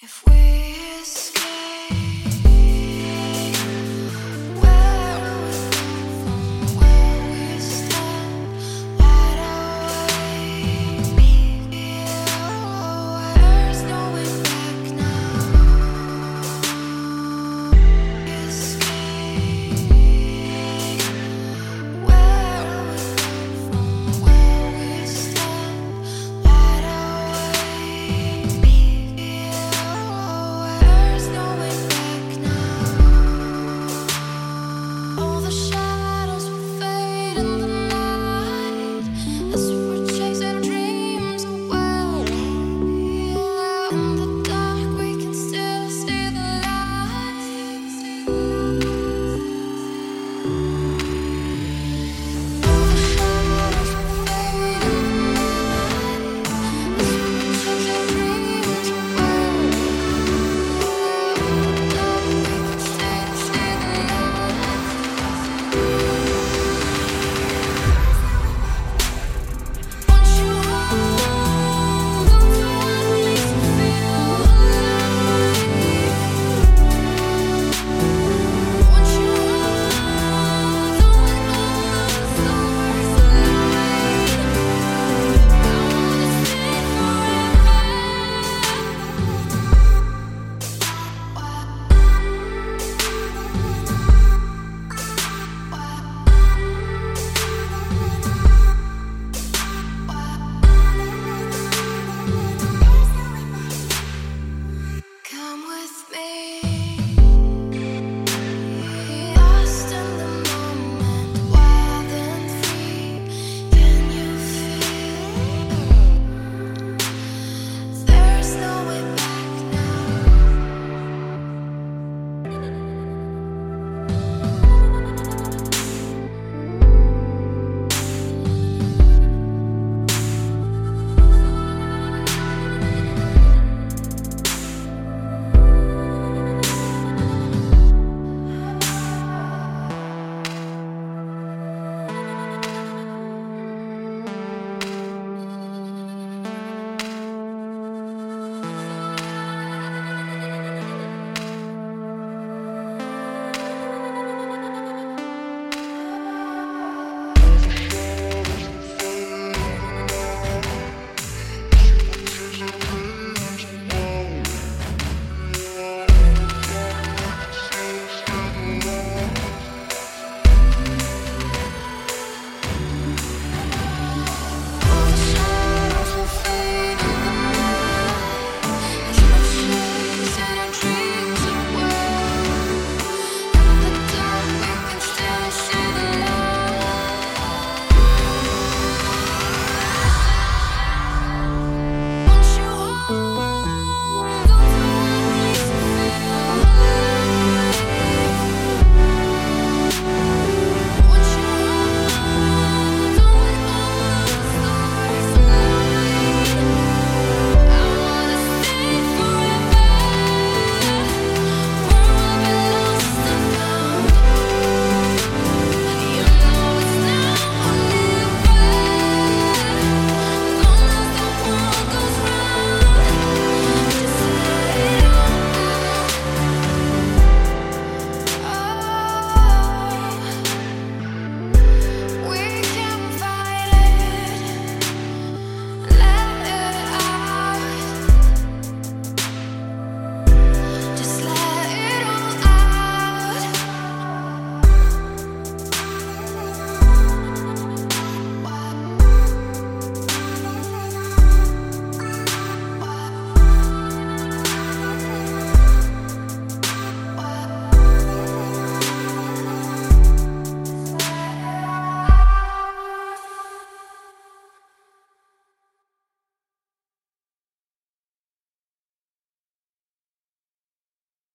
If we escape